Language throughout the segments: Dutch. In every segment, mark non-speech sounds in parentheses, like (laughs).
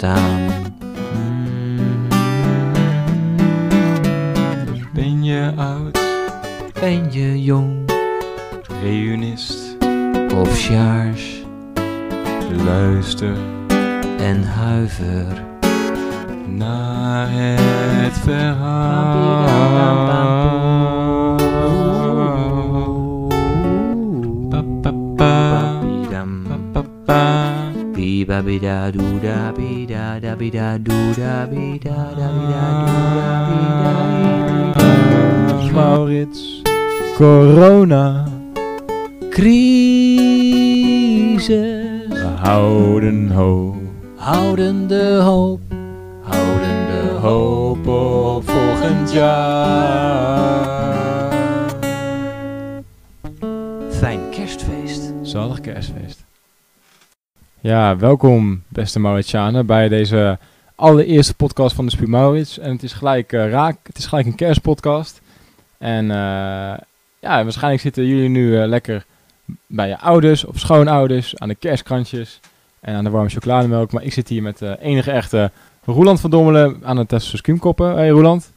jaar da doeda bida da doeda bida Maurits, corona, Crisis, we houden hoop, houden de hoop, houden de hoop op volgend jaar. Fijn kerstfeest. Zalig kerstfeest. Ja, welkom beste Mauritianen bij deze allereerste podcast van de Spuur Maurits. En het is gelijk eh, raak, het is gelijk een kerstpodcast. En eh, ja, waarschijnlijk zitten jullie nu eh, lekker bij je ouders of schoonouders aan de kerstkrantjes en aan de warme chocolademelk. Maar ik zit hier met de enige echte Roeland van Dommelen aan het skiemkoppen. Hey Roeland.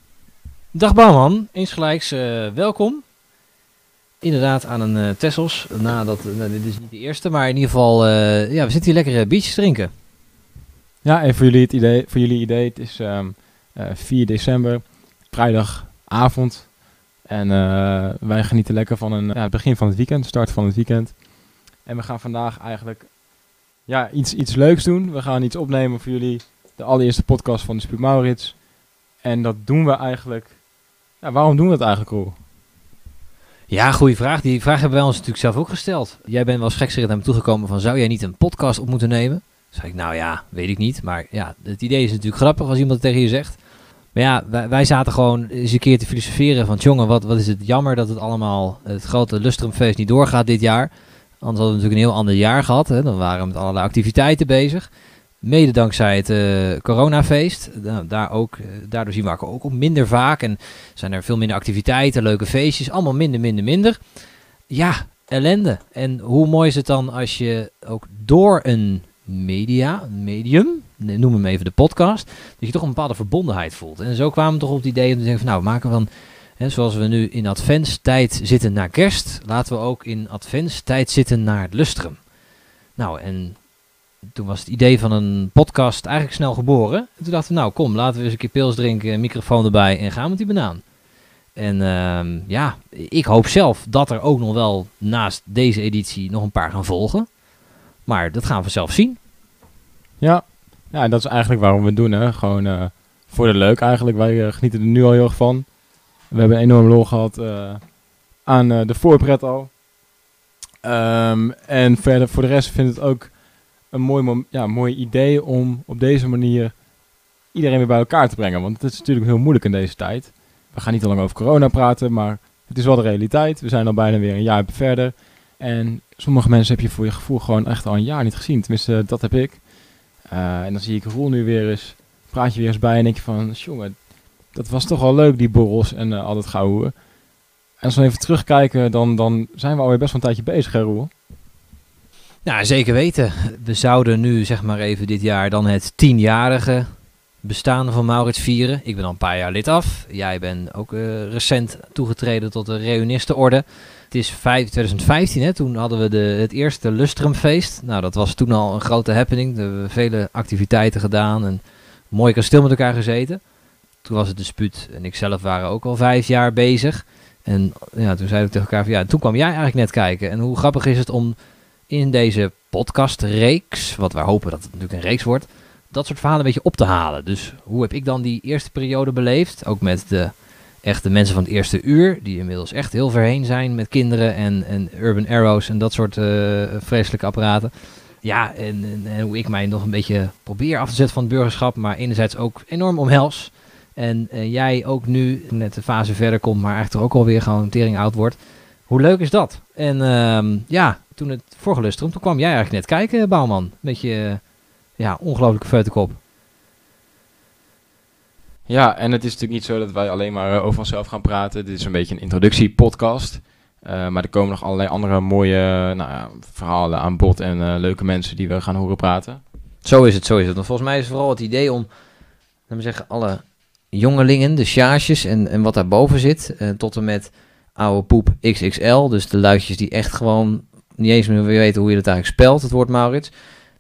Dag Bouwman, insgelijks welkom. Inderdaad aan een eh Tessels. Nadat, nou, dit is niet de eerste, maar in ieder geval, eh, ja, we zitten hier lekker eh, biertjes drinken. Ja, en voor jullie het idee, voor jullie idee, het is ehm, eh, 4 december, vrijdagavond. En eh, wij genieten lekker van een, ja, het begin van het weekend, start van het weekend. En we gaan vandaag eigenlijk ja, iets, iets leuks doen. We gaan iets opnemen voor jullie, de allereerste podcast van de Spuur Maurits. En dat doen we eigenlijk, ja, waarom doen we dat eigenlijk, Roel? Ja, goede vraag. Die vraag hebben wij ons natuurlijk zelf ook gesteld. Jij bent wel gekscherend naar me toegekomen van, zou jij niet een podcast op moeten nemen? Zei ik, nou ja, weet ik niet. Maar ja, het idee is natuurlijk grappig als iemand het tegen je zegt. Maar ja, wij, wij zaten gewoon eens een keer te filosoferen van, jongen, wat, wat is het jammer dat het allemaal, het grote Lustrumfeest niet doorgaat dit jaar. Anders hadden we natuurlijk een heel ander jaar gehad. Hè? Dan waren we met allerlei activiteiten bezig. Mede dankzij het eh, coronafeest. Nou, daar ook, eh, daardoor zien we elkaar ook minder vaak. En zijn er veel minder activiteiten, leuke feestjes. Allemaal minder, minder, minder. Ja, ellende. En hoe mooi is het dan als je ook door een media, een medium, noem hem even de podcast, dat je toch een bepaalde verbondenheid voelt. En zo kwamen we toch op het idee om te denken van nou, we maken van, zoals we nu in adventstijd zitten naar kerst, laten we ook in adventstijd zitten naar het lustrum. Nou, en toen was het idee van een podcast eigenlijk snel geboren. En toen dachten we, nou kom, laten we eens een keer pils drinken, een microfoon erbij en gaan met die banaan. En ehm, ja, ik hoop zelf dat er ook nog wel naast deze editie nog een paar gaan volgen. Maar dat gaan we zelf zien. Ja, ja en dat is eigenlijk waarom we het doen. Hè? Gewoon eh, voor de leuk eigenlijk. Wij eh, genieten er nu al heel erg van. We hebben een enorm lol gehad eh, aan de voorpret al. Ehm, en verder voor de rest vind ik het ook een mooi, ja, mooi idee om op deze manier iedereen weer bij elkaar te brengen. Want het is natuurlijk heel moeilijk in deze tijd. We gaan niet te lang over corona praten, maar het is wel de realiteit. We zijn al bijna weer een jaar verder. En sommige mensen heb je voor je gevoel gewoon echt al een jaar niet gezien. Tenminste, dat heb ik. Eh, en dan zie ik Roel nu weer eens, praat je weer eens bij en denk je van, jongen, dat was toch al leuk, die borrels en eh, al dat gouden. En als we even terugkijken, dan, dan zijn we alweer best wel een tijdje bezig, hè Roel? Nou, zeker weten. We zouden nu, zeg maar even dit jaar, dan het tienjarige bestaan van Maurits vieren. Ik ben al een paar jaar lid af. Jij bent ook eh, recent toegetreden tot de reunistenorde. Het is vijf- 2015, hè? toen hadden we de, het eerste Lustrumfeest. Nou, dat was toen al een grote happening. We hebben vele activiteiten gedaan en mooi kasteel met elkaar gezeten. Toen was het de Spuut en ik zelf waren ook al vijf jaar bezig. En ja, toen zeiden we tegen elkaar van ja, toen kwam jij eigenlijk net kijken. En hoe grappig is het om in deze podcastreeks, wat wij hopen dat het natuurlijk een reeks wordt, dat soort verhalen een beetje op te halen. Dus hoe heb ik dan die eerste periode beleefd? Ook met de echte mensen van het eerste uur, die inmiddels echt heel ver heen zijn met kinderen en, en Urban Arrows en dat soort eh, vreselijke apparaten. Ja, en, en, en hoe ik mij nog een beetje probeer af te zetten van het burgerschap, maar enerzijds ook enorm omhels. En eh, jij ook nu net de fase verder komt, maar eigenlijk toch ook alweer gewoon tering oud wordt. Hoe leuk is dat? En ehm, ja, toen het vorige lustrum, toen kwam jij eigenlijk net kijken, Bouwman. Met je, eh, ja, ongelooflijke feutekop. Ja, en het is natuurlijk niet zo dat wij alleen maar eh, over onszelf gaan praten. Dit is een beetje een introductiepodcast. Uh, maar er komen nog allerlei andere mooie nou ja, verhalen aan bod en uh, leuke mensen die we gaan horen praten. Zo is het, zo is het. Want volgens mij is het vooral het idee om, laten we zeggen, alle jongelingen, de sjaasjes en, en wat daarboven zit, uh, tot en met oude poep XXL. Dus de luidjes die echt gewoon niet eens meer weten hoe je het eigenlijk spelt, het woord Maurits.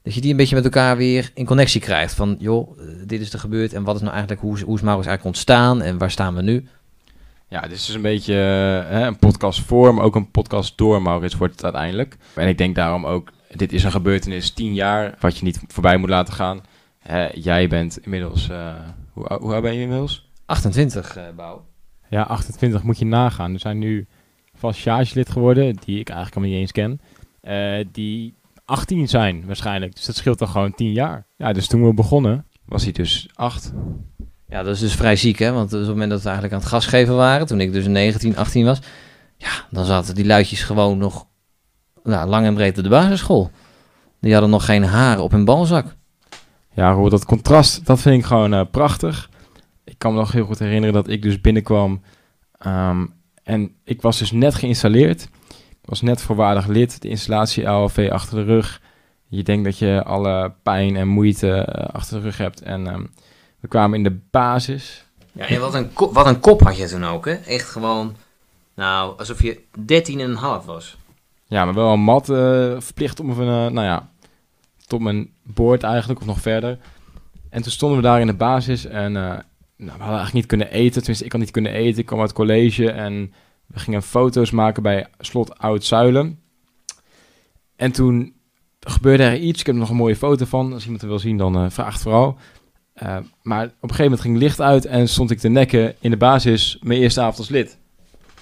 Dat je die een beetje met elkaar weer in connectie krijgt. Van, joh, dit is er gebeurd en wat is nou eigenlijk, hoe, hoe is Maurits eigenlijk ontstaan en waar staan we nu? Ja, dit is dus een beetje uh, een podcast voor, maar ook een podcast door Maurits wordt het uiteindelijk. En ik denk daarom ook, dit is een gebeurtenis tien jaar, wat je niet voorbij moet laten gaan. Uh, jij bent inmiddels, uh, hoe, hoe oud ben je inmiddels? 28, Bouw. Ja, 28 moet je nagaan. Er zijn nu vast lid geworden, die ik eigenlijk al niet eens ken, die 18 zijn waarschijnlijk. Dus dat scheelt dan gewoon 10 jaar. Ja, dus toen we begonnen, was hij dus 8. Ja, dat is dus vrij ziek, hè? Want op het moment dat we eigenlijk aan het gas geven waren, toen ik dus 19, 18 was, ja, dan zaten die luidjes gewoon nog nou, lang en breed op de basisschool. Die hadden nog geen haar op hun balzak. Ja, Rob, dat contrast, dat vind ik gewoon uh, prachtig. Ik kan me nog heel goed herinneren dat ik dus binnenkwam um, en ik was dus net geïnstalleerd. Ik was net voorwaardig lid, de installatie ALV achter de rug. Je denkt dat je alle pijn en moeite uh, achter de rug hebt en... Um, we kwamen in de basis. Ja, en wat een, kop, wat een kop had je toen ook, hè? Echt gewoon, nou, alsof je 13,5 was. Ja, maar wel een mat uh, verplicht om een, uh, nou ja, tot mijn boord eigenlijk, of nog verder. En toen stonden we daar in de basis en nou, we hadden eigenlijk niet kunnen eten. Tenminste, ik had niet kunnen eten. Ik kwam uit college en we gingen foto's maken bij slot Oud Zuilen. En toen gebeurde er iets. Ik heb nog een mooie foto van. Als iemand er wil zien, dan vraagt vooral. Uh, maar op een gegeven moment ging licht uit en stond ik te nekken in de basis mijn eerste avond als lid.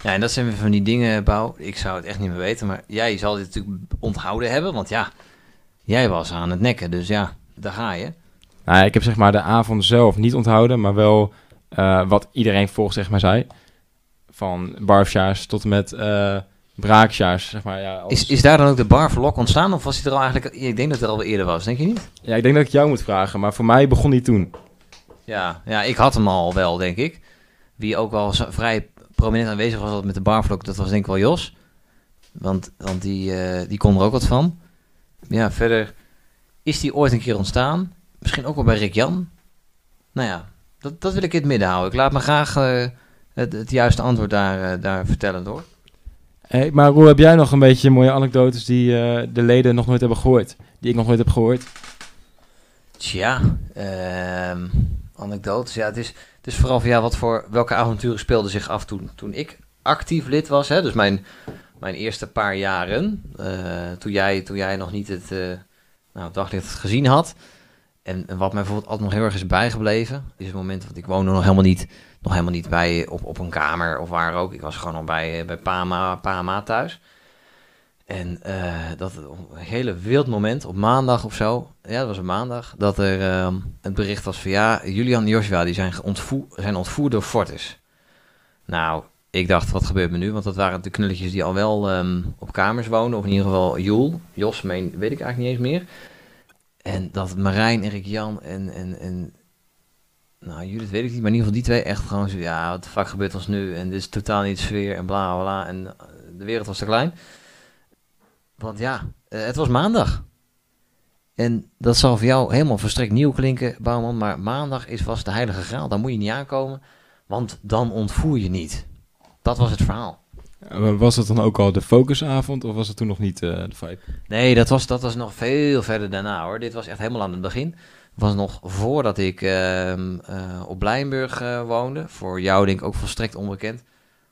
Ja, en dat zijn weer van die dingen, Bouw. Ik zou het echt niet meer weten, maar jij zal dit natuurlijk onthouden hebben, want ja, jij was aan het nekken, dus ja, daar ga je. Nou, ik heb zeg maar de avond zelf niet onthouden, maar wel uh, wat iedereen volgens zeg maar zei. Van barfjaars tot en met uh, braakjaars, zeg maar. Ja, is, is daar dan ook de barverlok ontstaan? Of was hij er al eigenlijk... Ik denk dat het er al eerder was, denk je niet? Ja, ik denk dat ik jou moet vragen. Maar voor mij begon hij toen. Ja, ja ik had hem al wel, denk ik. Wie ook wel vrij prominent aanwezig was met de barvlok, dat was denk ik wel Jos. Want, want die, uh, die kon er ook wat van. Ja, verder is die ooit een keer ontstaan. Misschien ook wel bij Rick Jan. Nou ja, dat, dat wil ik in het midden houden. Ik laat me graag uh, het, het, juiste antwoord daar, uh, daar vertellen door. Hey, maar hoe heb jij nog een beetje mooie anekdotes die uh, de leden nog nooit hebben gehoord? Die ik nog nooit heb gehoord? Tja, uh, anekdotes. Ja, het is, het is vooral van ja, wat voor welke avonturen speelden zich af toen, toen ik actief lid was. Hè? Dus mijn, mijn eerste paar jaren, toen, jij, toen jij nog niet het nou, daglicht gezien had. En, en, wat mij bijvoorbeeld altijd nog heel erg is bijgebleven, is het moment, want ik woonde nog helemaal niet nog helemaal niet bij op, op een kamer of waar ook. Ik was gewoon al bij, eh, bij Pama, Pama thuis. En uh, dat een hele wild moment op maandag of zo. Ja, dat was een maandag. Dat er uh, het bericht was van ja, Julian en Joshua die zijn, ontvoer, zijn ontvoerd door Fortis. Nou, ik dacht, wat gebeurt me nu? Want dat waren de knulletjes die al wel um, op kamers woonden. Of in ieder geval Joel. Jos, meen, weet ik eigenlijk niet eens meer. En dat Marijn, Erik Jan en, en, en nou, Judith weet ik niet, maar in ieder geval die twee echt gewoon zo, ja, wat de fuck gebeurt ons nu? En dit is totaal niet sfeer en bla bla. En eh, de wereld was te klein. Want ja, uh, het was maandag. En dat zal voor jou helemaal verstrekt nieuw klinken, Bouwman. Maar maandag is vast de heilige graal. Daar moet je niet aankomen, want dan ontvoer je niet. Dat was het verhaal. Was het dan ook al de focusavond of was het toen nog niet uh, de vibe? Nee, dat was, dat was nog veel verder daarna hoor. Dit was echt helemaal aan het begin was nog voordat ik uh, uh, op Blijnburg woonde. Voor jou denk ik ook volstrekt onbekend.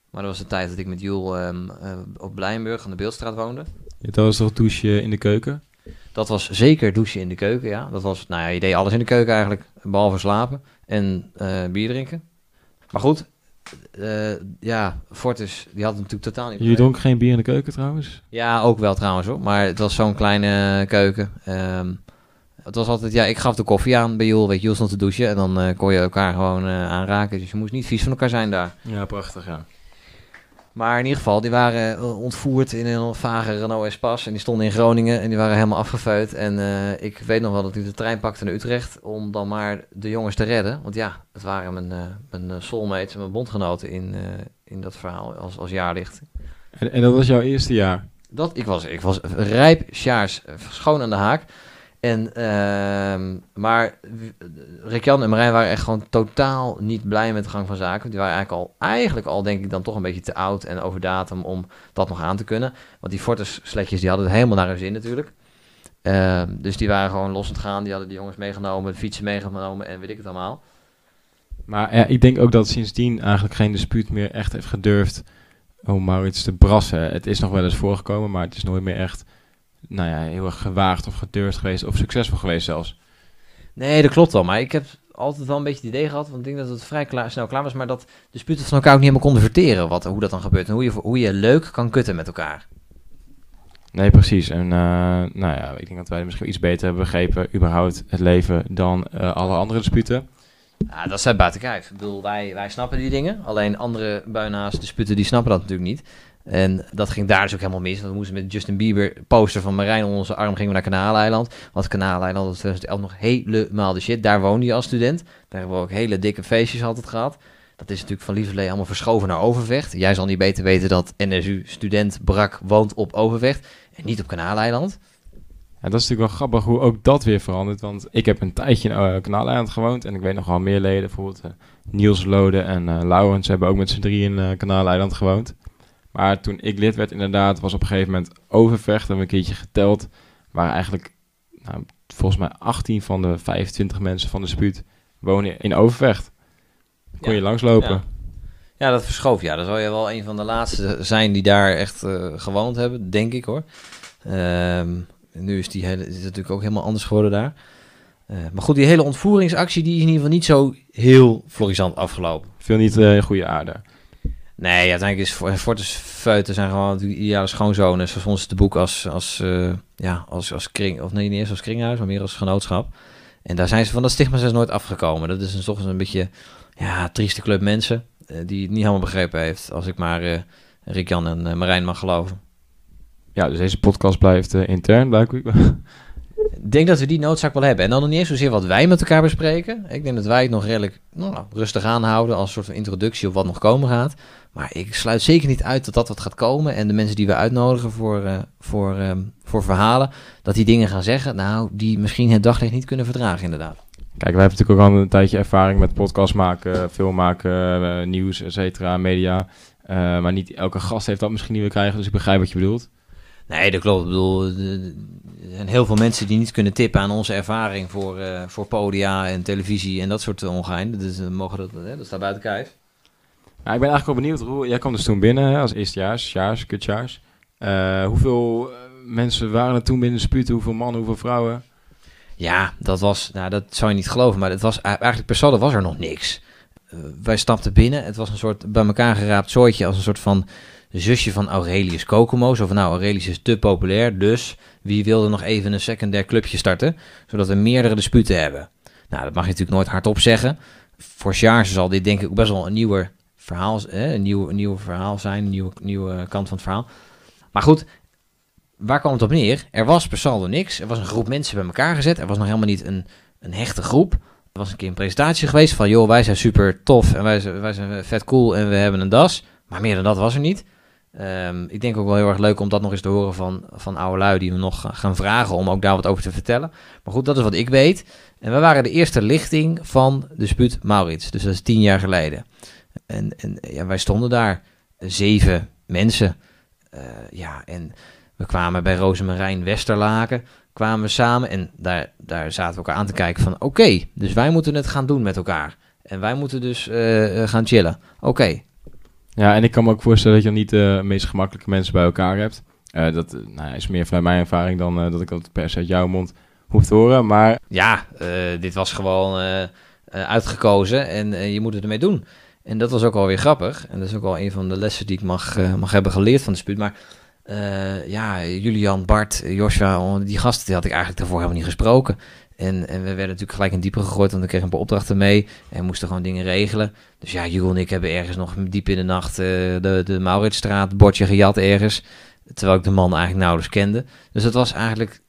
Maar dat was de tijd dat ik met Jules um, op Blijnburg aan de Beeldstraat woonde. Ja, dat was toch douche in de keuken? Dat was zeker douchen in de keuken, ja. Dat was, nou ja, je deed alles in de keuken eigenlijk, behalve slapen en bier drinken. Maar goed, ja, Fortis, die had natuurlijk totaal niet... Je dronk geen bier in de keuken trouwens? Ja, ook wel trouwens hoor. Maar het was zo'n kleine keuken. Um, het was altijd, ja, ik gaf de koffie aan bij Joel, weet je, Joel stond te douchen en dan uh, kon je elkaar gewoon uh, aanraken. Dus je moest niet vies van elkaar zijn daar. Ja, prachtig, ja. Maar in ieder geval, die waren eh, ontvoerd in een vage Renault Espace. En die stonden in Groningen en die waren helemaal afgefeut. En eh, ik weet nog wel dat ik de trein pakte naar Utrecht om dan maar de jongens te redden. Want ja, het waren mijn, uh, mijn soulmates en mijn bondgenoten in, in dat verhaal als, als jaarlicht. En, en dat was jouw eerste jaar? Dat, ik, was, ik was rijp, sjaars, schoon aan de haak. En, uh, maar Rick-Jan en Marijn waren echt gewoon totaal niet blij met de gang van zaken. Die waren eigenlijk al, eigenlijk al denk ik dan toch een beetje te oud en over datum om dat nog aan te kunnen. Want die Fortis sletjes die hadden het helemaal naar hun zin natuurlijk. Uh, dus die waren gewoon los aan het gaan. Die hadden die jongens meegenomen, fietsen meegenomen en weet ik het allemaal. Maar ja, ik denk ook dat sindsdien eigenlijk geen dispuut meer echt heeft gedurfd om Maurits te brassen. Het is nog wel eens voorgekomen, maar het is nooit meer echt nou ja, heel erg gewaagd of gedurfd geweest of succesvol geweest zelfs. Nee, dat klopt wel. Maar ik heb altijd wel een beetje het idee gehad, want ik denk dat het vrij klaar, snel klaar was, maar dat de sputen van elkaar ook niet helemaal konden verteren wat, hoe dat dan gebeurt en hoe je, hoe je leuk kan kutten met elkaar. Nee, precies. En uh, nou ja, ik denk dat wij misschien iets beter hebben begrepen, überhaupt het leven, dan uh, alle andere disputen. Ja, dat zijn buiten kijf. Ik bedoel, wij, wij snappen die dingen. Alleen andere buina's, disputen, die snappen dat natuurlijk niet. En dat ging daar dus ook helemaal mis. Want we moesten met Justin Bieber poster van Marijn onder onze arm gingen we naar Kanaaleiland. Want Kanaaleiland was 2011 nog helemaal de shit. Daar woonde je als student. Daar hebben we ook hele dikke feestjes altijd gehad. Dat is natuurlijk van Lieverlee allemaal verschoven naar Overvecht. Jij zal niet beter weten dat NSU student Brak woont op Overvecht en niet op Kanaaleiland. Ja, dat is natuurlijk wel grappig hoe ook dat weer verandert. Want ik heb een tijdje in uh, Kanaaleiland gewoond. En ik weet nog wel meer leden. Bijvoorbeeld uh, Niels Lode en uh, hebben ook met z'n drieën in Kanaaleiland gewoond. Maar toen ik lid werd, inderdaad, was op een gegeven moment Overvecht. Hebben we een keertje geteld. Waren eigenlijk, nou, volgens mij 18 van de 25 mensen van de spuut wonen in Overvecht. Kon Ja. je langslopen. Ja. Ja, dat verschoof. Ja, dan zal je wel een van de laatste zijn die daar echt eh, gewoond hebben, denk ik hoor. Ehm, nu is die hele, is het natuurlijk ook helemaal anders geworden daar. Eh, maar goed, die hele ontvoeringsactie die is in ieder geval niet zo heel florissant afgelopen. Veel niet in goede aarde. Nee, uiteindelijk is Fo- Fortis Feuten zijn gewoon natuurlijk ideale schoonzonen. Zoals ons te boek als, als, eh, ja, als, als kring, of nee, niet eens als kringhuis, maar meer als genootschap. En daar zijn ze van dat stigma zijn ze nooit afgekomen. Dat is een, toch een beetje, ja, trieste club mensen eh, die het niet helemaal begrepen heeft. Als ik maar eh Rick-Jan en Marijn mag geloven. Ja, dus deze podcast blijft intern, blijkbaar. (laughs) Denk dat we die noodzaak wel hebben. En dan nog niet eens zozeer wat wij met elkaar bespreken. Ik denk dat wij het nog redelijk nou, rustig aanhouden als soort van introductie op wat nog komen gaat. Maar ik sluit zeker niet uit dat dat wat gaat komen. En de mensen die we uitnodigen voor, eh, voor, ehm, voor verhalen, dat die dingen gaan zeggen, nou, die misschien het daglicht niet kunnen verdragen inderdaad. Kijk, wij hebben natuurlijk ook al een tijdje ervaring met podcast maken, film maken, eh, nieuws, et cetera, media. Eh, maar niet elke gast heeft dat misschien niet willen krijgen, dus ik begrijp wat je bedoelt. Nee, dat klopt. Ik bedoel, er zijn heel veel mensen die niet kunnen tippen aan onze ervaring voor, eh, voor podia en televisie en dat soort ongein. Dus we mogen dat, hè, dat staat buiten kijf. Nou, ik ben eigenlijk wel benieuwd, Roel. Jij kwam dus toen binnen als eerstejaars, jaars, kutjaars. Eh hoeveel eh, mensen waren er toen binnen de spuut? Hoeveel mannen, hoeveel vrouwen? Ja, dat was, nou dat zou je niet geloven, maar het was eigenlijk per saldo was er nog niks. Eh, wij stapten binnen, het was een soort bij elkaar geraapt soortje als een soort van zusje van Aurelius Kokomo. Van nou, Aurelius is te populair, dus wie wilde nog even een secundair clubje starten, zodat we meerdere disputen hebben. Nou, dat mag je natuurlijk nooit hardop zeggen. Voor Sjaars zal dit denk ik best wel een nieuwe verhaal, een nieuw, een nieuw verhaal zijn, een nieuwe, nieuwe kant van het verhaal. Maar goed, waar kwam het op neer? Er was per saldo niks. Er was een groep mensen bij elkaar gezet. Er was nog helemaal niet een, een hechte groep. Er was een keer een presentatie geweest van... joh, wij zijn super tof en wij zijn, wij zijn vet cool en we hebben een das. Maar meer dan dat was er niet. Ehm, ik denk ook wel heel erg leuk om dat nog eens te horen van, van oude lui... die we nog gaan vragen om ook daar wat over te vertellen. Maar goed, dat is wat ik weet. En we waren de eerste lichting van de Spuut Maurits. Dus dat is tien jaar geleden. En, en ja, wij stonden daar. Zeven mensen. Eh, ja, en we kwamen bij Rosemarijn Westerlaken, kwamen we samen en daar, daar zaten we elkaar aan te kijken van oké, dus wij moeten het gaan doen met elkaar. En wij moeten dus eh, eh, gaan chillen. Oké, Ja, en ik kan me ook voorstellen dat je niet de meest gemakkelijke mensen bij elkaar hebt. Eh, dat eh, nou, is meer vanuit mijn ervaring dan eh, dat ik dat per se uit jouw mond hoef te horen. Maar ja, eh, dit was gewoon eh, eh, uitgekozen en eh, je moet het ermee doen. En dat was ook alweer grappig. En dat is ook wel een van de lessen die ik mag, eh, mag hebben geleerd van de spuut. Maar eh, ja, Julian, Bart, Joshua, die gasten die had ik eigenlijk daarvoor helemaal niet gesproken. En, en we werden natuurlijk gelijk in dieper gegooid, want we kregen een paar opdrachten mee. En moesten gewoon dingen regelen. Dus ja, Jules en ik hebben ergens nog diep in de nacht uh, de, de Mauritsstraat bordje gejat ergens. Terwijl ik de man eigenlijk nauwelijks kende. Dus het was eigenlijk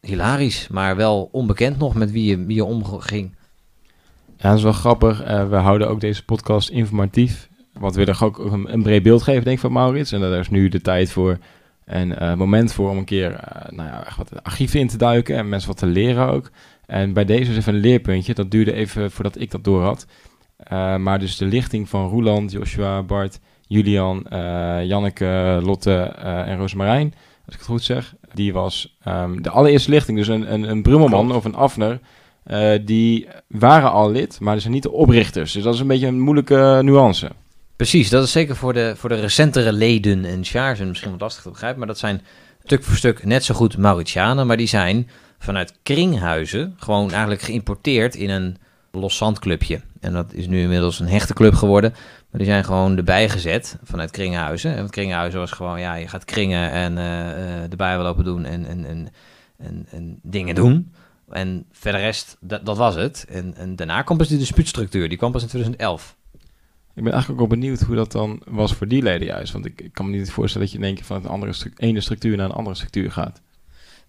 hilarisch, maar wel onbekend nog met wie je, wie je omging. Ja, dat is wel grappig. Uh, we houden ook deze podcast informatief. Want we willen ook een, een, breed beeld geven, denk ik, van Maurits. En daar is nu de tijd voor en uh, moment voor om een keer uh, nou ja, echt wat archieven in te duiken en mensen wat te leren ook. En bij deze is even een leerpuntje. Dat duurde even voordat ik dat door had. Uh, maar dus de lichting van Roeland, Joshua, Bart, Julian, Janneke, Lotte en Roosmarijn, als ik het goed zeg, die was um, de allereerste lichting. Dus een, een, een Brummelman of een Afner. die waren al lid, maar ze zijn niet de oprichters. Dus dat is een beetje een moeilijke nuance. Precies, dat is zeker voor de, voor de recentere leden en chargen misschien wat lastig te begrijpen. Maar dat zijn stuk voor stuk net zo goed Mauritianen. Maar die zijn vanuit kringhuizen gewoon eigenlijk geïmporteerd in een los zandclubje. En dat is nu inmiddels een hechte club geworden. Maar die zijn gewoon erbij gezet vanuit kringhuizen. En kringhuizen was gewoon, ja, je gaat kringen en uh, uh, erbij lopen doen en, en, en, en, en dingen doen. En verder rest, dat, dat was het. En, en daarna kwam pas de dispuutstructuur. Die kwam pas in 2011. Ik ben eigenlijk ook wel benieuwd hoe dat dan was voor die leden juist. Want ik, ik kan me niet voorstellen dat je in één keer van een andere ene structuur naar een andere structuur gaat.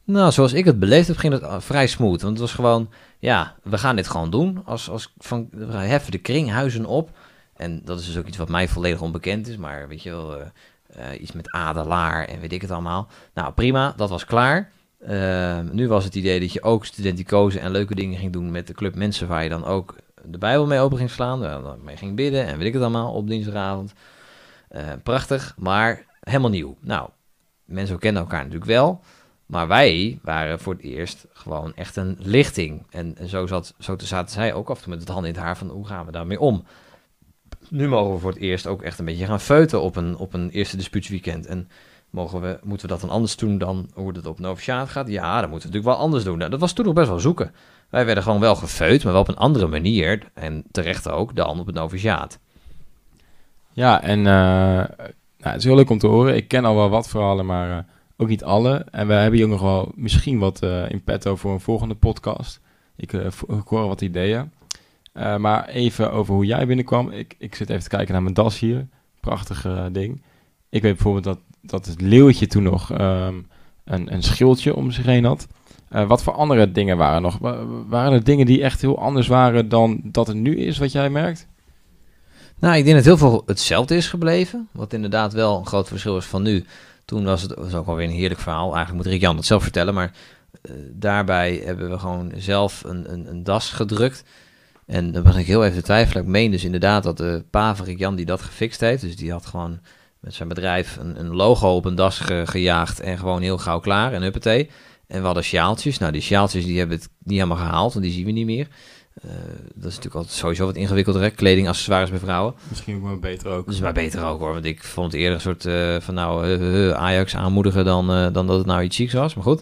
Nou, zoals ik het beleefd heb, ging het uh, vrij smooth. Want het was gewoon, ja, we gaan dit gewoon doen. Als, als van, we heffen de kringhuizen op. En dat is dus ook iets wat mij volledig onbekend is. Maar weet je wel, uh, uh, iets met adelaar en weet ik het allemaal. Nou, prima, dat was klaar. Nu was het idee dat je ook studenticozen en leuke dingen ging doen met de club mensen waar je dan ook de Bijbel mee open ging slaan. Mee ging bidden en weet ik het allemaal op dinsdagavond. Uh, prachtig, maar helemaal nieuw. Nou, mensen kennen elkaar natuurlijk wel. Maar wij waren voor het eerst gewoon echt een lichting. En, zo, zat, zo zaten zij ook af en toe met het hand in het haar van hoe gaan we daarmee om. Nu mogen we voor het eerst ook echt een beetje gaan feuten op een, op een eerste dispuutsweekend. En mogen we, moeten we dat dan anders doen dan hoe het op Noviciaat gaat? Ja, dan moeten we natuurlijk wel anders doen. Nou, dat was toen nog best wel zoeken. Wij werden gewoon wel gefeut, maar wel op een andere manier. En terecht ook dan op het noviciaat. Ja, en uh, nou, het is heel leuk om te horen. Ik ken al wel wat verhalen, maar uh, ook niet alle. En we hebben hier nog wel misschien wat uh, in petto voor een volgende podcast. Ik, ik hoor wat ideeën. maar even over hoe jij binnenkwam. Ik, ik zit even te kijken naar mijn das hier. Prachtig ding. Ik weet bijvoorbeeld dat, dat het leeuwtje toen nog um, een, een schildje om zich heen had. Uh, wat voor andere dingen waren nog? Waren er dingen die echt heel anders waren dan dat het nu is, wat jij merkt? Nou, ik denk dat heel veel hetzelfde is gebleven. Wat inderdaad wel een groot verschil is van nu. Toen was het was ook alweer een heerlijk verhaal. Eigenlijk moet Rick Jan het zelf vertellen. Maar uh, daarbij hebben we gewoon zelf een, een, een, das gedrukt. En dan begin ik heel even te twijfelen. Ik meen dus inderdaad dat de pa Rick Jan die dat gefixt heeft. Dus die had gewoon met zijn bedrijf een, een logo op een das ge, gejaagd. En gewoon heel gauw klaar. En huppatee. En we hadden sjaaltjes. Nou, die sjaaltjes die hebben het niet helemaal gehaald, want die zien we niet meer. Uh, dat is natuurlijk altijd sowieso wat ingewikkelder, kleding, accessoires bij vrouwen. Misschien ook maar beter ook. Dus maar beter ook hoor, want ik vond het eerder een soort uh, van nou uh, Ajax aanmoedigen dan, dan dat het nou iets chics was, maar goed.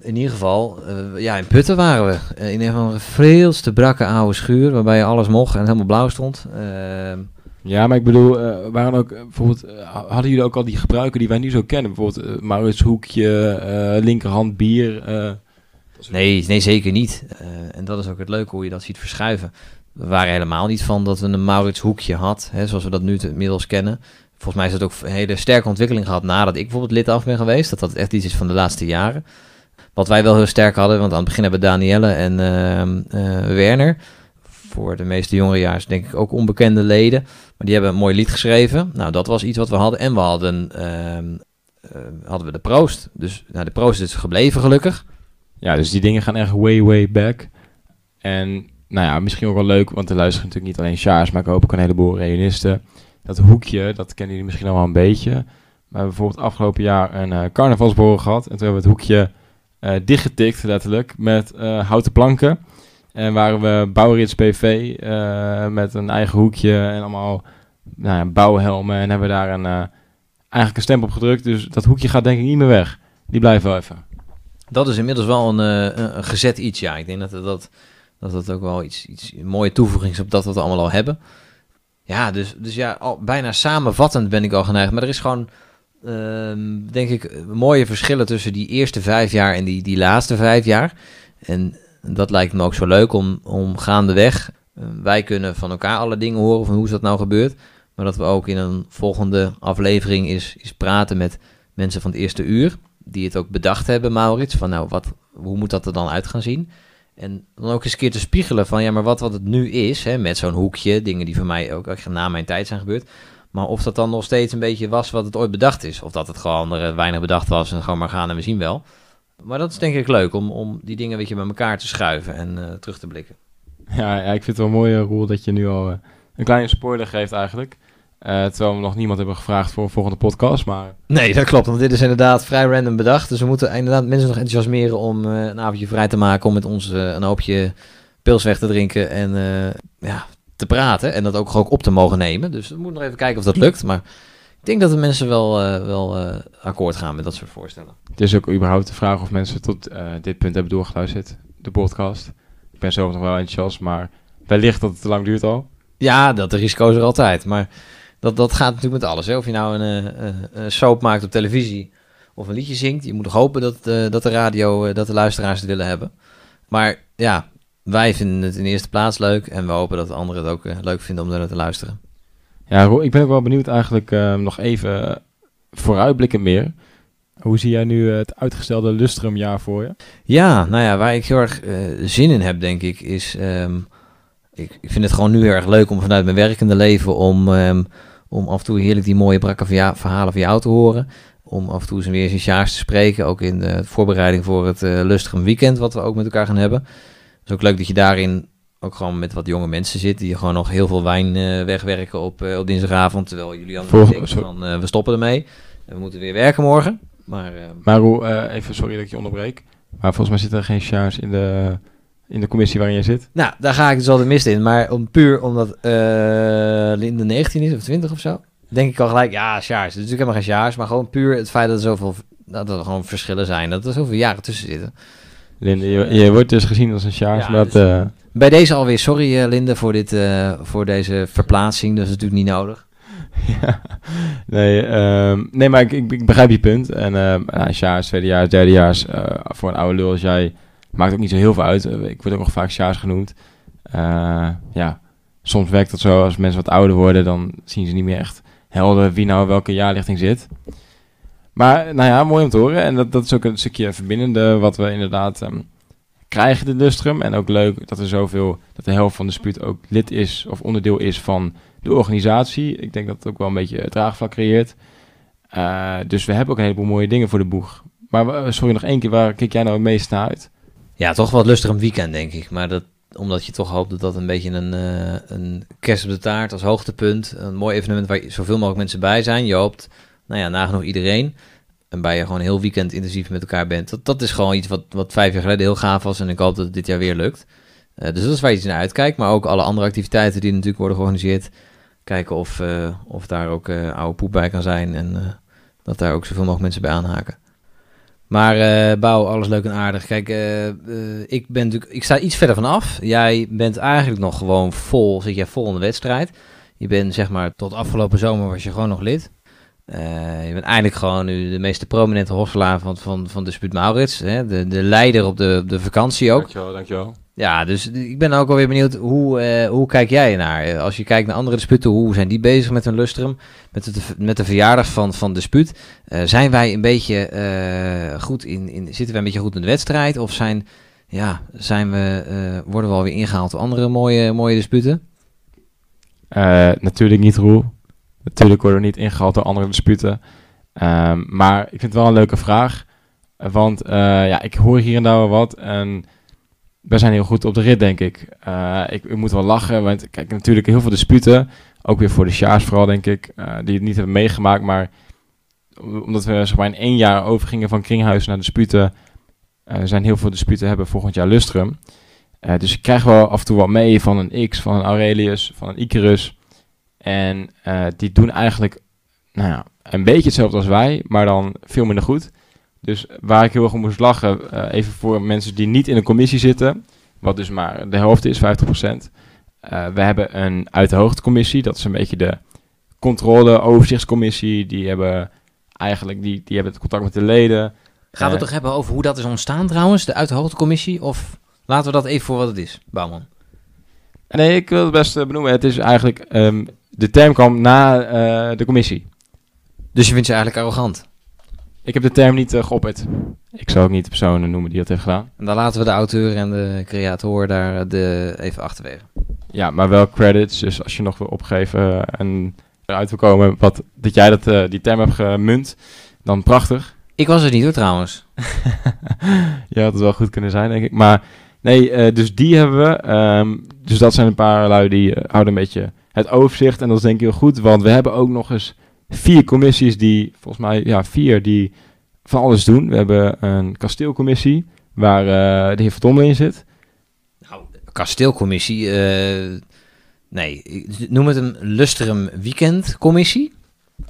in ieder geval, ja, in Putten waren we. in een van de veel te brakke oude schuur, waarbij alles mocht en helemaal blauw stond. Ja, maar ik bedoel, uh, waren ook bijvoorbeeld, uh, hadden jullie ook al die gebruiken die wij nu zo kennen? Bijvoorbeeld uh, Maurits Hoekje, linkerhand bier? nee, nee, zeker niet. en dat is ook het leuke hoe je dat ziet verschuiven. We waren helemaal niet van dat we een Maurits Hoekje had, hè, zoals we dat nu inmiddels kennen. Volgens mij is dat ook een hele sterke ontwikkeling gehad nadat ik bijvoorbeeld lid af ben geweest. Dat dat echt iets is van de laatste jaren. Wat wij wel heel sterk hadden, want aan het begin hebben Danielle en Werner voor de meeste jongerejaars denk ik ook onbekende leden. Maar die hebben een mooi lied geschreven. Nou, dat was iets wat we hadden. En we hadden, uh, uh, hadden we de proost. Dus nou, de proost is gebleven gelukkig. Ja, dus die dingen gaan echt way, way back. En nou ja, misschien ook wel leuk, want er luisteren natuurlijk niet alleen Sjaars, maar ik hoop ook een heleboel reunisten. Dat hoekje, dat kennen jullie misschien al wel een beetje. Maar we hebben bijvoorbeeld afgelopen jaar een uh, gehad. En toen hebben we het hoekje uh, dichtgetikt, letterlijk, met houten planken. En waren we Bouwrits BV uh, met een eigen hoekje en allemaal nou ja, bouwhelmen. En hebben we daar een, uh, eigenlijk een stempel op gedrukt. Dus dat hoekje gaat denk ik niet meer weg. Die blijft wel even. Dat is inmiddels wel een, uh, een gezet iets, ja. Ik denk dat dat, dat, dat ook wel iets, iets mooie toevoeging is op dat wat we allemaal al hebben. Ja, dus, dus ja, al, bijna samenvattend ben ik al geneigd. Maar er is gewoon ehm, denk ik, mooie verschillen tussen die eerste vijf jaar en die, die laatste vijf jaar. En dat lijkt me ook zo leuk om, om gaandeweg. Uh, wij kunnen van elkaar alle dingen horen van hoe is dat nou gebeurd. Maar dat we ook in een volgende aflevering is, is praten met mensen van het eerste uur. Die het ook bedacht hebben, Maurits. Van nou, wat, hoe moet dat er dan uit gaan zien? En dan ook eens een keer te spiegelen van ja, maar wat, wat het nu is, hè, met zo'n hoekje, dingen die voor mij ook, ook na mijn tijd zijn gebeurd. Maar of dat dan nog steeds een beetje was wat het ooit bedacht is. Of dat het gewoon er eh, weinig bedacht was en gewoon maar gaan en we zien wel. Maar dat is denk ik leuk om, om die dingen weet je, bij elkaar te schuiven en uh, terug te blikken. Ja, ja, ik vind het wel mooi, Roel, dat je nu al uh, een kleine spoiler geeft eigenlijk. Uh, terwijl we nog niemand hebben gevraagd voor een volgende podcast. Maar... Nee, dat klopt. Want dit is inderdaad vrij random bedacht. Dus we moeten inderdaad mensen nog enthousiasmeren om uh, een avondje vrij te maken. Om met ons uh, een hoopje pils weg te drinken en ja, te praten. En dat ook gewoon op te mogen nemen. Dus we moeten nog even kijken of dat lukt. Maar ik denk dat de mensen wel, wel akkoord gaan met dat soort voorstellen. Het is ook überhaupt de vraag of mensen tot dit punt hebben doorgeluisterd. De podcast. Ik ben zelf nog wel enthousiast, maar wellicht dat het te lang duurt al. Ja, dat de risico's er altijd. Maar dat, dat gaat natuurlijk met alles. Hè? Of je nou een, een soap maakt op televisie of een liedje zingt. Je moet toch hopen dat, dat de radio, dat de luisteraars het willen hebben. Maar ja, wij vinden het in de eerste plaats leuk. En we hopen dat de anderen het ook leuk vinden om naar te luisteren. Ja, ik ben ook wel benieuwd eigenlijk nog even vooruitblikken meer. Hoe zie jij nu het uitgestelde Lustrumjaar voor je? Ja, nou ja, waar ik heel erg zin in heb, denk ik, is... Um, ik, vind het gewoon nu heel erg leuk om vanuit mijn werkende leven om... Um, om af en toe heerlijk die mooie brakke verhalen van jou te horen. Om af en toe eens weer eens jaars te spreken. Ook in de voorbereiding voor het uh, lustige weekend wat we ook met elkaar gaan hebben. Het is ook leuk dat je daarin ook gewoon met wat jonge mensen zit. Die gewoon nog heel veel wijn uh, wegwerken op, uh, op dinsdagavond. Terwijl jullie dan denken van we stoppen ermee. En we moeten weer werken morgen. Maar, maar hoe, even sorry dat ik je onderbreek. Maar volgens mij zitten er geen sjaars in de in de commissie waarin je zit? Nou, daar ga ik dus al de mist in. Maar om, puur omdat uh, Linde 19 is of 20 of zo, denk ik al gelijk, ja, Sjaars. Het is natuurlijk helemaal geen Sjaars, maar gewoon puur het feit dat er zoveel dat er gewoon verschillen zijn. Dat er zoveel jaren tussen zitten. Linde, je, je wordt dus gezien als een Sjaars. Ja, maar dus, uh... Bij deze alweer, sorry uh, Linde voor, dit, uh, voor deze verplaatsing. Dat is natuurlijk niet nodig. (laughs) ja, nee, um, nee, maar ik, ik, begrijp je punt. En Sjaars, tweedejaars, derdejaars, voor een oude lul als jij Maakt ook niet zo heel veel uit. Eh, ik word ook nog vaak Sjaars genoemd. Ja, soms werkt dat zo. Als mensen wat ouder worden, dan zien ze niet meer echt helder wie nou welke jaarlichting zit. Maar nou ja, mooi om te horen. En dat, dat is ook een stukje verbindende wat we inderdaad um, krijgen, de Lustrum. En ook leuk dat er zoveel, dat de helft van de spuut ook lid is of onderdeel is van de organisatie. Ik denk dat het ook wel een beetje draagvlak creëert. Uh, dus we hebben ook een heleboel mooie dingen voor de boeg. Maar sorry, nog één keer, waar kijk jij nou het meest naar uit? Ja, toch wat lustig een weekend, denk ik. Maar dat, omdat je toch hoopt dat dat een beetje een, uh, een kerst op de taart als hoogtepunt. Een mooi evenement waar zoveel mogelijk mensen bij zijn. Je hoopt, nou ja, nagenoeg iedereen. En bij je gewoon heel weekend intensief met elkaar bent. Dat, dat is gewoon iets wat, wat vijf jaar geleden heel gaaf was. En ik hoop dat het dit jaar weer lukt. Uh, dus dat is waar je naar uitkijkt. Maar ook alle andere activiteiten die natuurlijk worden georganiseerd. Kijken of, uh, of daar ook oude poep bij kan zijn. En dat daar ook zoveel mogelijk mensen bij aanhaken. Maar Bouw, alles leuk en aardig. Kijk, ik ben natuurlijk, ik sta iets verder vanaf. Jij bent eigenlijk nog gewoon vol, zit jij vol in de wedstrijd. Je bent zeg maar, tot afgelopen zomer was je gewoon nog lid. Je bent eigenlijk gewoon nu de meest prominente hosselaar van, van, van de Spuut Maurits. Hè? De, de leider op de, de vakantie ook. Dankjewel, dankjewel. Ja, dus ik ben ook alweer benieuwd, hoe, uh, hoe kijk jij naar? Als je kijkt naar andere disputen, hoe zijn die bezig met hun lustrum? Met, het, met de verjaardag van, van de dispuut? Uh, zijn wij een beetje uh, goed in, in, zitten wij een beetje goed in de wedstrijd? Of zijn, ja, zijn we, worden we alweer ingehaald door andere mooie, mooie disputen? natuurlijk niet, Roel. Natuurlijk worden we niet ingehaald door andere disputen. Um, maar ik vind het wel een leuke vraag. Want ja, ik hoor hier en daar wel wat en we zijn heel goed op de rit, denk ik. Uh, ik, moet wel lachen, want kijk, natuurlijk heel veel disputen. Ook weer voor de Sjaars vooral, denk ik. Uh, die het niet hebben meegemaakt, maar omdat we zeg maar, in één jaar overgingen van Kringhuis naar disputen... Zijn heel veel disputen hebben volgend jaar Lustrum. dus ik krijg wel af en toe wat mee van een X, van een Aurelius, van een Icarus. En die doen eigenlijk nou ja, een beetje hetzelfde als wij, maar dan veel minder goed. Dus waar ik heel erg om moest lachen, uh, even voor mensen die niet in een commissie zitten, wat dus maar de helft is, 50%. Uh, we hebben een uit de hoogte commissie, dat is een beetje de controle, overzichtscommissie. Die hebben eigenlijk, die, die hebben het contact met de leden. Gaan we Eh, het toch hebben over hoe dat is ontstaan trouwens, de Uithoogtecommissie? Of laten we dat even voor wat het is, Bouwman? Nee, ik wil het best eh, benoemen. Het is eigenlijk, ehm, de term kwam na eh, de commissie. Dus je vindt ze eigenlijk arrogant. Ik heb de term niet uh, geopperd. Ik zou ook niet de persoon noemen die dat heeft gedaan. En dan laten we de auteur en de creator daar eh, de, even achterwege. Ja, maar wel credits. Dus als je nog wil opgeven en eruit wil komen wat, dat jij dat, die term hebt gemunt, dan prachtig. Ik was er niet hoor trouwens. (laughs) ja, had het wel goed kunnen zijn, denk ik. Maar nee, dus die hebben we. Ehm, dus dat zijn een paar lui die houden een beetje het overzicht. En dat is denk ik heel goed, want we hebben ook nog eens vier commissies die, volgens mij, ja, vier die van alles doen. We hebben een kasteelcommissie, waar eh, de heer Vertommel in zit. Nou, kasteelcommissie, eh, nee, noem het een Lustrum Weekendcommissie.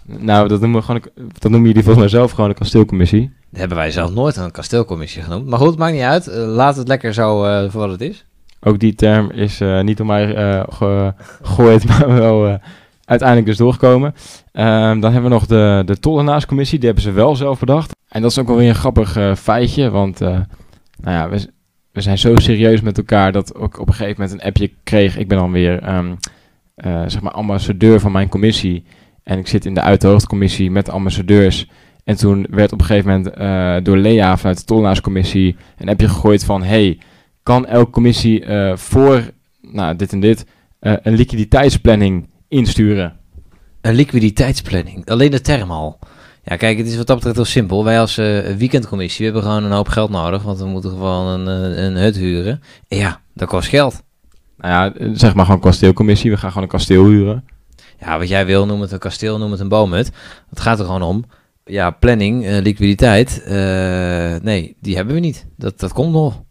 Nou, dat noemen, we gewoon, dat noemen jullie volgens mij zelf gewoon een kasteelcommissie. Dat hebben wij zelf nooit een kasteelcommissie genoemd. Maar goed, maakt niet uit. Eh, laat het lekker zo voor wat het is. Ook die term is eh, niet door mij eh, ge- gegooid, (laughs) maar wel eh, uiteindelijk dus doorgekomen. Ehm, dan hebben we nog de, de tollenaarscommissie, die hebben ze wel zelf bedacht. En dat is ook wel weer een grappig feitje, want nou ja, we, we zijn zo serieus met elkaar dat ik op een gegeven moment een appje kreeg. Ik ben dan weer ehm, eh, zeg maar ambassadeur van mijn commissie en ik zit in de uithoogtecommissie met de ambassadeurs. En toen werd op een gegeven moment door Lea vanuit de tollenaarscommissie een appje gegooid van... Hey, kan elke commissie eh, voor nou, dit en dit eh, een liquiditeitsplanning insturen. Een liquiditeitsplanning. Alleen de term al. Ja, kijk, het is wat dat betreft heel simpel. Wij als eh, weekendcommissie we hebben gewoon een hoop geld nodig. Want we moeten gewoon een, een hut huren. En ja, dat kost geld. Nou ja, zeg maar gewoon kasteelcommissie. We gaan gewoon een kasteel huren. Ja, wat jij wil, noem het een kasteel, noem het een boomhut. Het gaat er gewoon om. Ja, planning, eh, liquiditeit. nee, die hebben we niet. Dat, dat komt nog.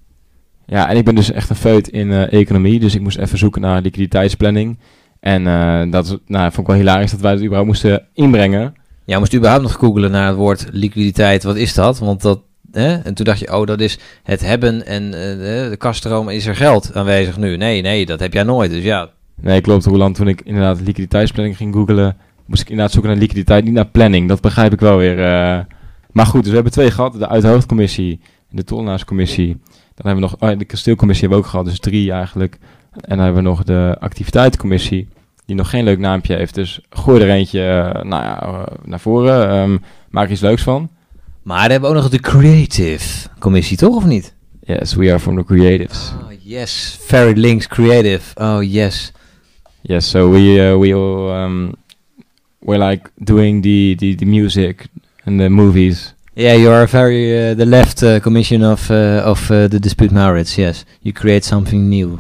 Ja, en ik ben dus echt een feut in eh, economie. Dus ik moest even zoeken naar liquiditeitsplanning. En eh, dat nou, vond ik wel hilarisch dat wij het überhaupt moesten inbrengen. Ja, moest überhaupt nog googelen naar het woord liquiditeit. Wat is dat? Want dat... Hè? En toen dacht je, oh, dat is het hebben en eh, de, kaststroom is er geld aanwezig nu. Nee, nee, dat heb jij nooit. Dus ja, Nee, klopt. Roland, toen ik inderdaad liquiditeitsplanning ging googelen, moest ik inderdaad zoeken naar liquiditeit, niet naar planning. Dat begrijp ik wel weer. Maar goed, dus we hebben twee gehad. De uithoofdcommissie en de tollenaarscommissie. Dan hebben we nog, oh, de kasteelcommissie hebben we ook gehad, dus drie eigenlijk. En dan hebben we nog de activiteitencommissie, die nog geen leuk naampje heeft. Dus gooi er eentje eh, nou ja, eh, naar voren, ehm, maak er iets leuks van. Maar we hebben ook nog de Creative Commissie, toch of niet? Yes, we are from the creatives. Oh, yes. Very links Creative. Oh, yes. Yes, so we uh, we all, um, we're like doing the, the, the music and the movies. Yeah, you are very uh, the left uh, commission of, uh, of uh, the dispute Maurits. Yes, you create something new.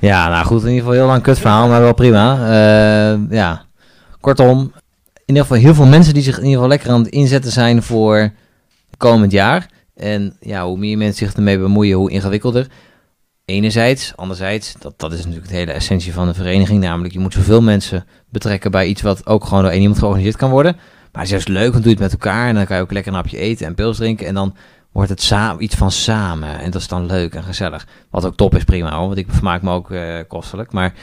Ja, nou goed, in ieder geval heel lang kut verhaal, maar wel prima. Ja, kortom, in ieder geval heel veel mensen die zich in ieder geval lekker aan het inzetten zijn voor komend jaar. En ja, hoe meer mensen zich ermee bemoeien, hoe ingewikkelder. Enerzijds, anderzijds, dat, dat is natuurlijk de hele essentie van de vereniging. Namelijk, je moet zoveel mensen betrekken bij iets wat ook gewoon door één iemand georganiseerd kan worden. Maar het is juist leuk, want doe je het met elkaar. En dan kan je ook lekker een hapje eten en pils drinken. En dan wordt het iets van samen. En dat is dan leuk en gezellig. Wat ook top is, prima hoor. Want ik vermaak me ook eh, kostelijk. Maar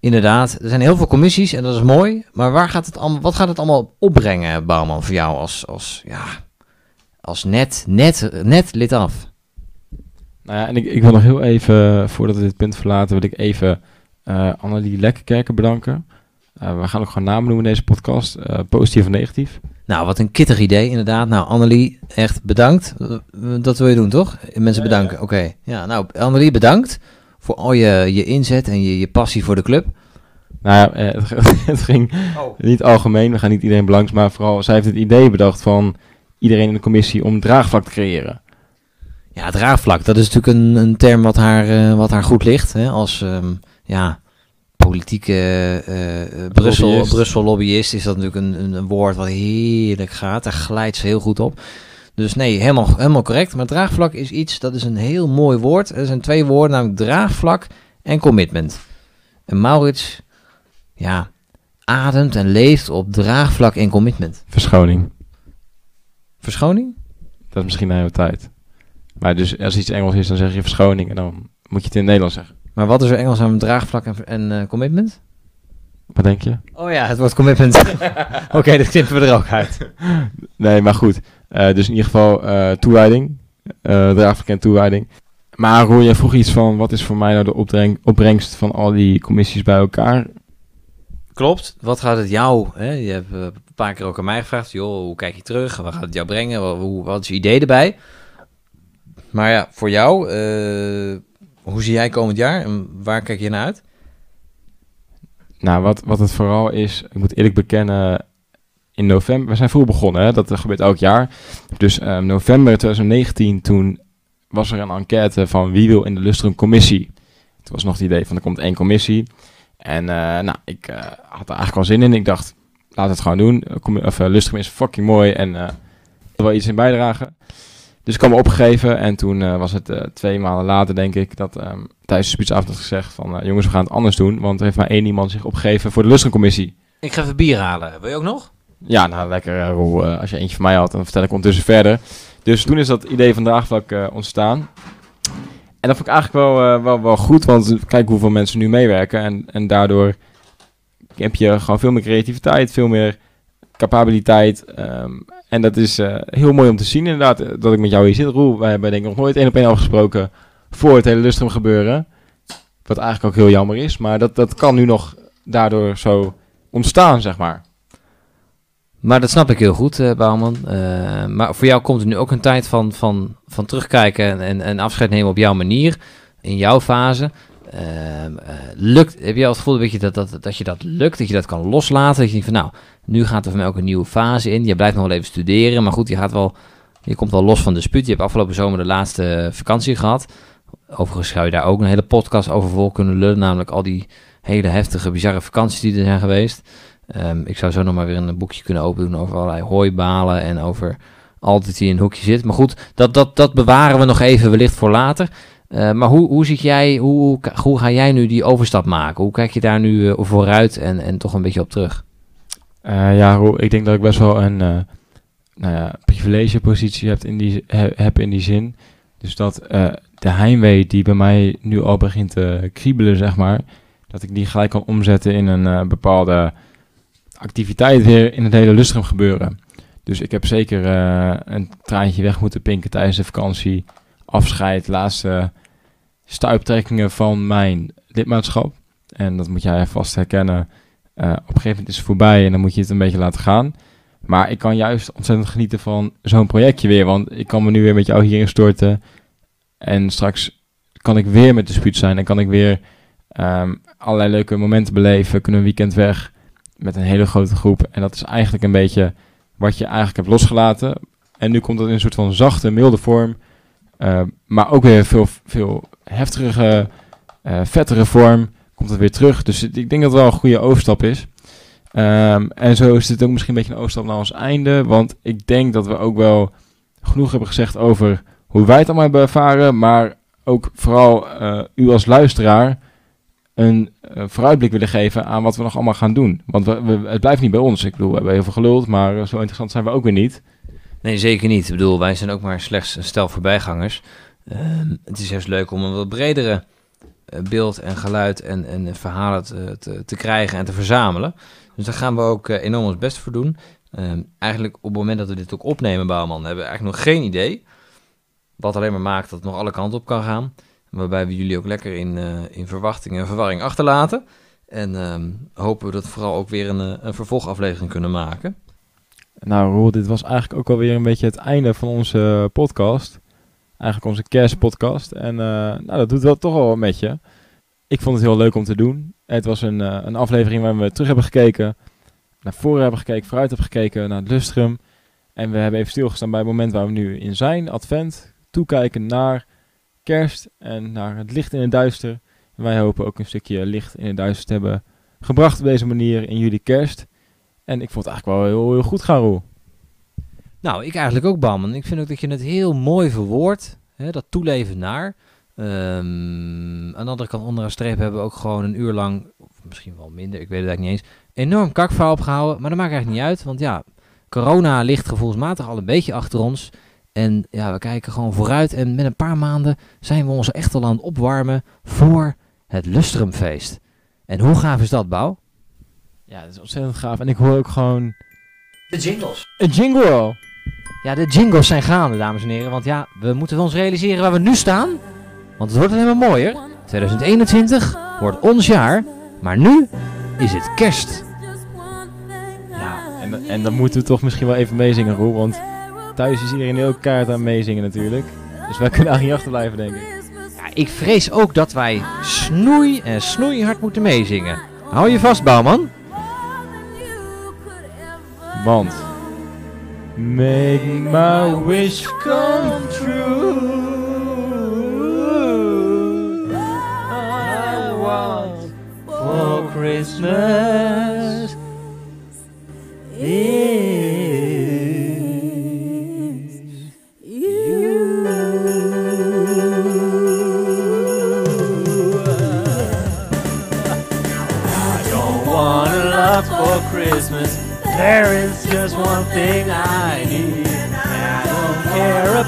inderdaad, er zijn heel veel commissies en dat is mooi. Maar waar gaat het allemaal, wat gaat het allemaal opbrengen, Bouwman, voor jou als, als, ja, als net, net, net lid af? Nou ja, en ik, wil nog heel even, voordat we dit punt verlaten, wil ik even eh Annelie Lekkerkerken bedanken. Eh, we gaan ook gewoon namen noemen in deze podcast, eh, positief en negatief. Nou, wat een kittig idee, inderdaad. Nou, Annelie, echt bedankt. Eh, Dat wil je doen, toch? Mensen Ja, bedanken. ja. Oké. Ja, nou, Annelie, bedankt voor al je, je inzet en je, je passie voor de club. Nou ja, eh, het, (laughs) het ging niet algemeen, we gaan niet iedereen belangs, maar vooral, zij heeft het idee bedacht van iedereen in de commissie om draagvlak te creëren. Ja, draagvlak, dat is natuurlijk een, een term wat haar, eh, wat haar goed ligt. Hè? Als ehm, ja, politieke eh, eh, Brussel, Lobbyist. Brussel lobbyist is dat natuurlijk een, een, een woord wat heerlijk gaat. Daar glijdt ze heel goed op. Dus nee, helemaal, helemaal correct. Maar draagvlak is iets, dat is een heel mooi woord. Er zijn twee woorden, namelijk draagvlak en commitment. En Maurits, ja, ademt en leeft op draagvlak en commitment. Verschoning. Verschoning? Dat is misschien een hele tijd. Maar dus als iets Engels is, dan zeg je verschoning en dan moet je het in het Nederlands zeggen. Maar wat is er Engels aan draagvlak en, en eh, commitment? Wat denk je? Oh ja, het wordt commitment. (laughs) Oké, dat knippen we er ook uit. (laughs) Nee, maar goed. Eh, dus in ieder geval eh toewijding. eh draagvlak en toewijding. Maar Roel, jij vroeg iets van... wat is voor mij nou de opbreng- opbrengst van al die commissies bij elkaar? Klopt. Wat gaat het jou? Hè? Je hebt een paar keer ook aan mij gevraagd. Joh, hoe kijk je terug? Wat gaat het jou brengen? Wat, hoe, wat is je idee erbij? Maar ja, voor jou, eh, hoe zie jij komend jaar en waar kijk je naar uit? Nou, wat, wat het vooral is... ik moet eerlijk bekennen... in november... we zijn vroeg begonnen, hè? dat gebeurt elk jaar. Dus eh, november 2019... toen was er een enquête van... wie wil in de Lustrum commissie? Toen was nog het idee van... er komt één commissie... En eh, nou, ik eh, had er eigenlijk al zin in. Ik dacht, laat het gewoon doen. Of, eh, Lustrum is fucking mooi en wil wel iets in bijdragen. Dus ik me opgegeven en toen eh, was het eh, twee maanden later, denk ik, dat ehm tijdens de speechavond had gezegd van... eh, jongens, we gaan het anders doen, want er heeft maar één iemand zich opgegeven voor de Lustrumcommissie. Ik ga even bier halen. Wil je ook nog? Ja, nou lekker Roel. Als je eentje van mij had, dan vertel ik ondertussen verder. Dus toen is dat idee van draagvlak eh, ontstaan. En dat vond ik eigenlijk wel, wel, wel goed, want kijk hoeveel mensen nu meewerken. En, en daardoor heb je gewoon veel meer creativiteit, veel meer capabiliteit. ehm, en dat is eh, heel mooi om te zien inderdaad, eh, dat ik met jou hier zit. Roel, wij hebben denk ik nog nooit één op één afgesproken voor het hele Lustrum gebeuren. Wat eigenlijk ook heel jammer is, maar dat, dat kan nu nog daardoor zo ontstaan, zeg maar. Maar dat snap ik heel goed, eh Bouwman. Maar voor jou komt er nu ook een tijd van, van, van terugkijken en, en, en afscheid nemen op jouw manier, in jouw fase. Ehm, eh, lukt, heb je al het gevoel een beetje dat, dat, dat je dat lukt, dat je dat kan loslaten? Dat je van nou, nu gaat er voor mij een nieuwe fase in. Je blijft nog wel even studeren, maar goed, je, gaat wel, je komt wel los van de spuut. Je hebt afgelopen zomer de laatste vakantie gehad. Overigens zou je daar ook een hele podcast over vol kunnen lullen, namelijk al die hele heftige, bizarre vakanties die er zijn geweest. Ehm, ik zou zo nog maar weer een boekje kunnen open doen over allerlei hooibalen en over altijd die in een hoekje zit. Maar goed, dat, dat, dat bewaren we nog even wellicht voor later. Eh, maar hoe, hoe, ziet jij, hoe, hoe, ga jij nu die overstap maken? Hoe kijk je daar nu eh, vooruit en, en toch een beetje op terug? Eh, ja, ik denk dat ik best wel een nou ja, privilegepositie heb in, die, he- heb in die zin. Dus dat de heimwee die bij mij nu al begint te kriebelen, zeg maar, dat ik die gelijk kan omzetten in een bepaalde activiteit weer in het hele lustrum gebeuren. Dus ik heb zeker een traantje weg moeten pinken tijdens de vakantie. Afscheid, laatste stuiptrekkingen van mijn lidmaatschap. En dat moet jij vast herkennen. Eh, op een gegeven moment is het voorbij en dan moet je het een beetje laten gaan. Maar ik kan juist ontzettend genieten van zo'n projectje weer. Want ik kan me nu weer met jou hierin storten. En straks kan ik weer met de spuut zijn. En kan ik weer ehm, allerlei leuke momenten beleven. Kunnen een weekend weg met een hele grote groep. En dat is eigenlijk een beetje wat je eigenlijk hebt losgelaten. En nu komt dat in een soort van zachte, milde vorm. Eh, maar ook weer veel, veel heftigere, eh, vettere vorm. Komt het weer terug. Dus ik denk dat het wel een goede overstap is. Ehm, en zo is dit ook misschien een beetje een overstap naar ons einde. Want ik denk dat we ook wel genoeg hebben gezegd over hoe wij het allemaal hebben ervaren. Maar ook vooral eh, u als luisteraar een eh, vooruitblik willen geven aan wat we nog allemaal gaan doen. Want we, het blijft niet bij ons. Ik bedoel, we hebben heel veel geluld, maar zo interessant zijn we ook weer niet. Nee, zeker niet. Ik bedoel, wij zijn ook maar slechts een stel voorbijgangers. Ehm, het is juist leuk om een wat bredere eh, beeld en geluid en, en verhalen te, te, te krijgen en te verzamelen. Dus daar gaan we ook eh, enorm ons best voor doen. Ehm, eigenlijk op het moment dat we dit ook opnemen, Bouwman, hebben we eigenlijk nog geen idee. Wat alleen maar maakt dat het nog alle kanten op kan gaan. Waarbij we jullie ook lekker in, eh, in verwachting en verwarring achterlaten. En ehm, hopen we dat vooral ook weer een, een vervolgaflevering kunnen maken. Nou, Roel, dit was eigenlijk ook alweer een beetje het einde van onze podcast. Eigenlijk onze kerstpodcast. En eh, nou, dat doet wel toch wel met je. Ik vond het heel leuk om te doen. Het was een, eh, een aflevering waar we terug hebben gekeken. Naar voren hebben gekeken, vooruit hebben gekeken, naar het lustrum. En we hebben even stilgestaan bij het moment waar we nu in zijn, Advent. Toekijken naar kerst en naar het licht in het duister. En wij hopen ook een stukje licht in het duister te hebben gebracht op deze manier in jullie kerst. En ik vond het eigenlijk wel heel, goed gaan. Nou, ik eigenlijk ook, Bam. Ik vind ook dat je het heel mooi verwoordt. Hè, dat toeleven naar. Ehm, aan de andere kant, onder een streep hebben we ook gewoon een uur lang, of misschien wel minder, ik weet het eigenlijk niet eens, enorm kakverhaal opgehouden. Maar dat maakt eigenlijk niet uit, want ja, corona ligt gevoelsmatig al een beetje achter ons. En ja, we kijken gewoon vooruit. En met een paar maanden zijn we ons echt al aan het opwarmen voor het Lustrumfeest. En hoe gaaf is dat, Bouw? Ja, dat is ontzettend gaaf. En ik hoor ook gewoon De jingles. een jingle. Ja, de jingles zijn gaande, dames en heren. Want ja, we moeten ons realiseren waar we nu staan. Want het wordt alleen maar mooier. 2021 wordt ons jaar. Maar nu is het kerst. Ja, en, en dan moeten we toch misschien wel even meezingen, Roel. Want thuis is iedereen heel kaart aan meezingen natuurlijk. Dus wij kunnen eigenlijk niet achterblijven, denk ik. Ja, ik vrees ook dat wij snoei en snoeihard moeten meezingen. Hou je vast, bouwman. Want... Make my wish come true. I want for Christmas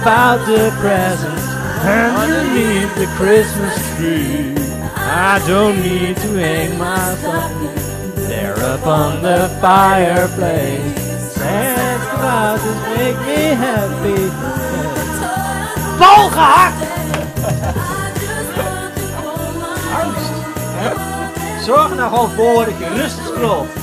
about the presents underneath the Christmas tree. I don't need to hang myself there upon the fireplace. Santa Claus just make me happy. Volgehakt! Zorg er nou gewoon voor dat je rustig klopt.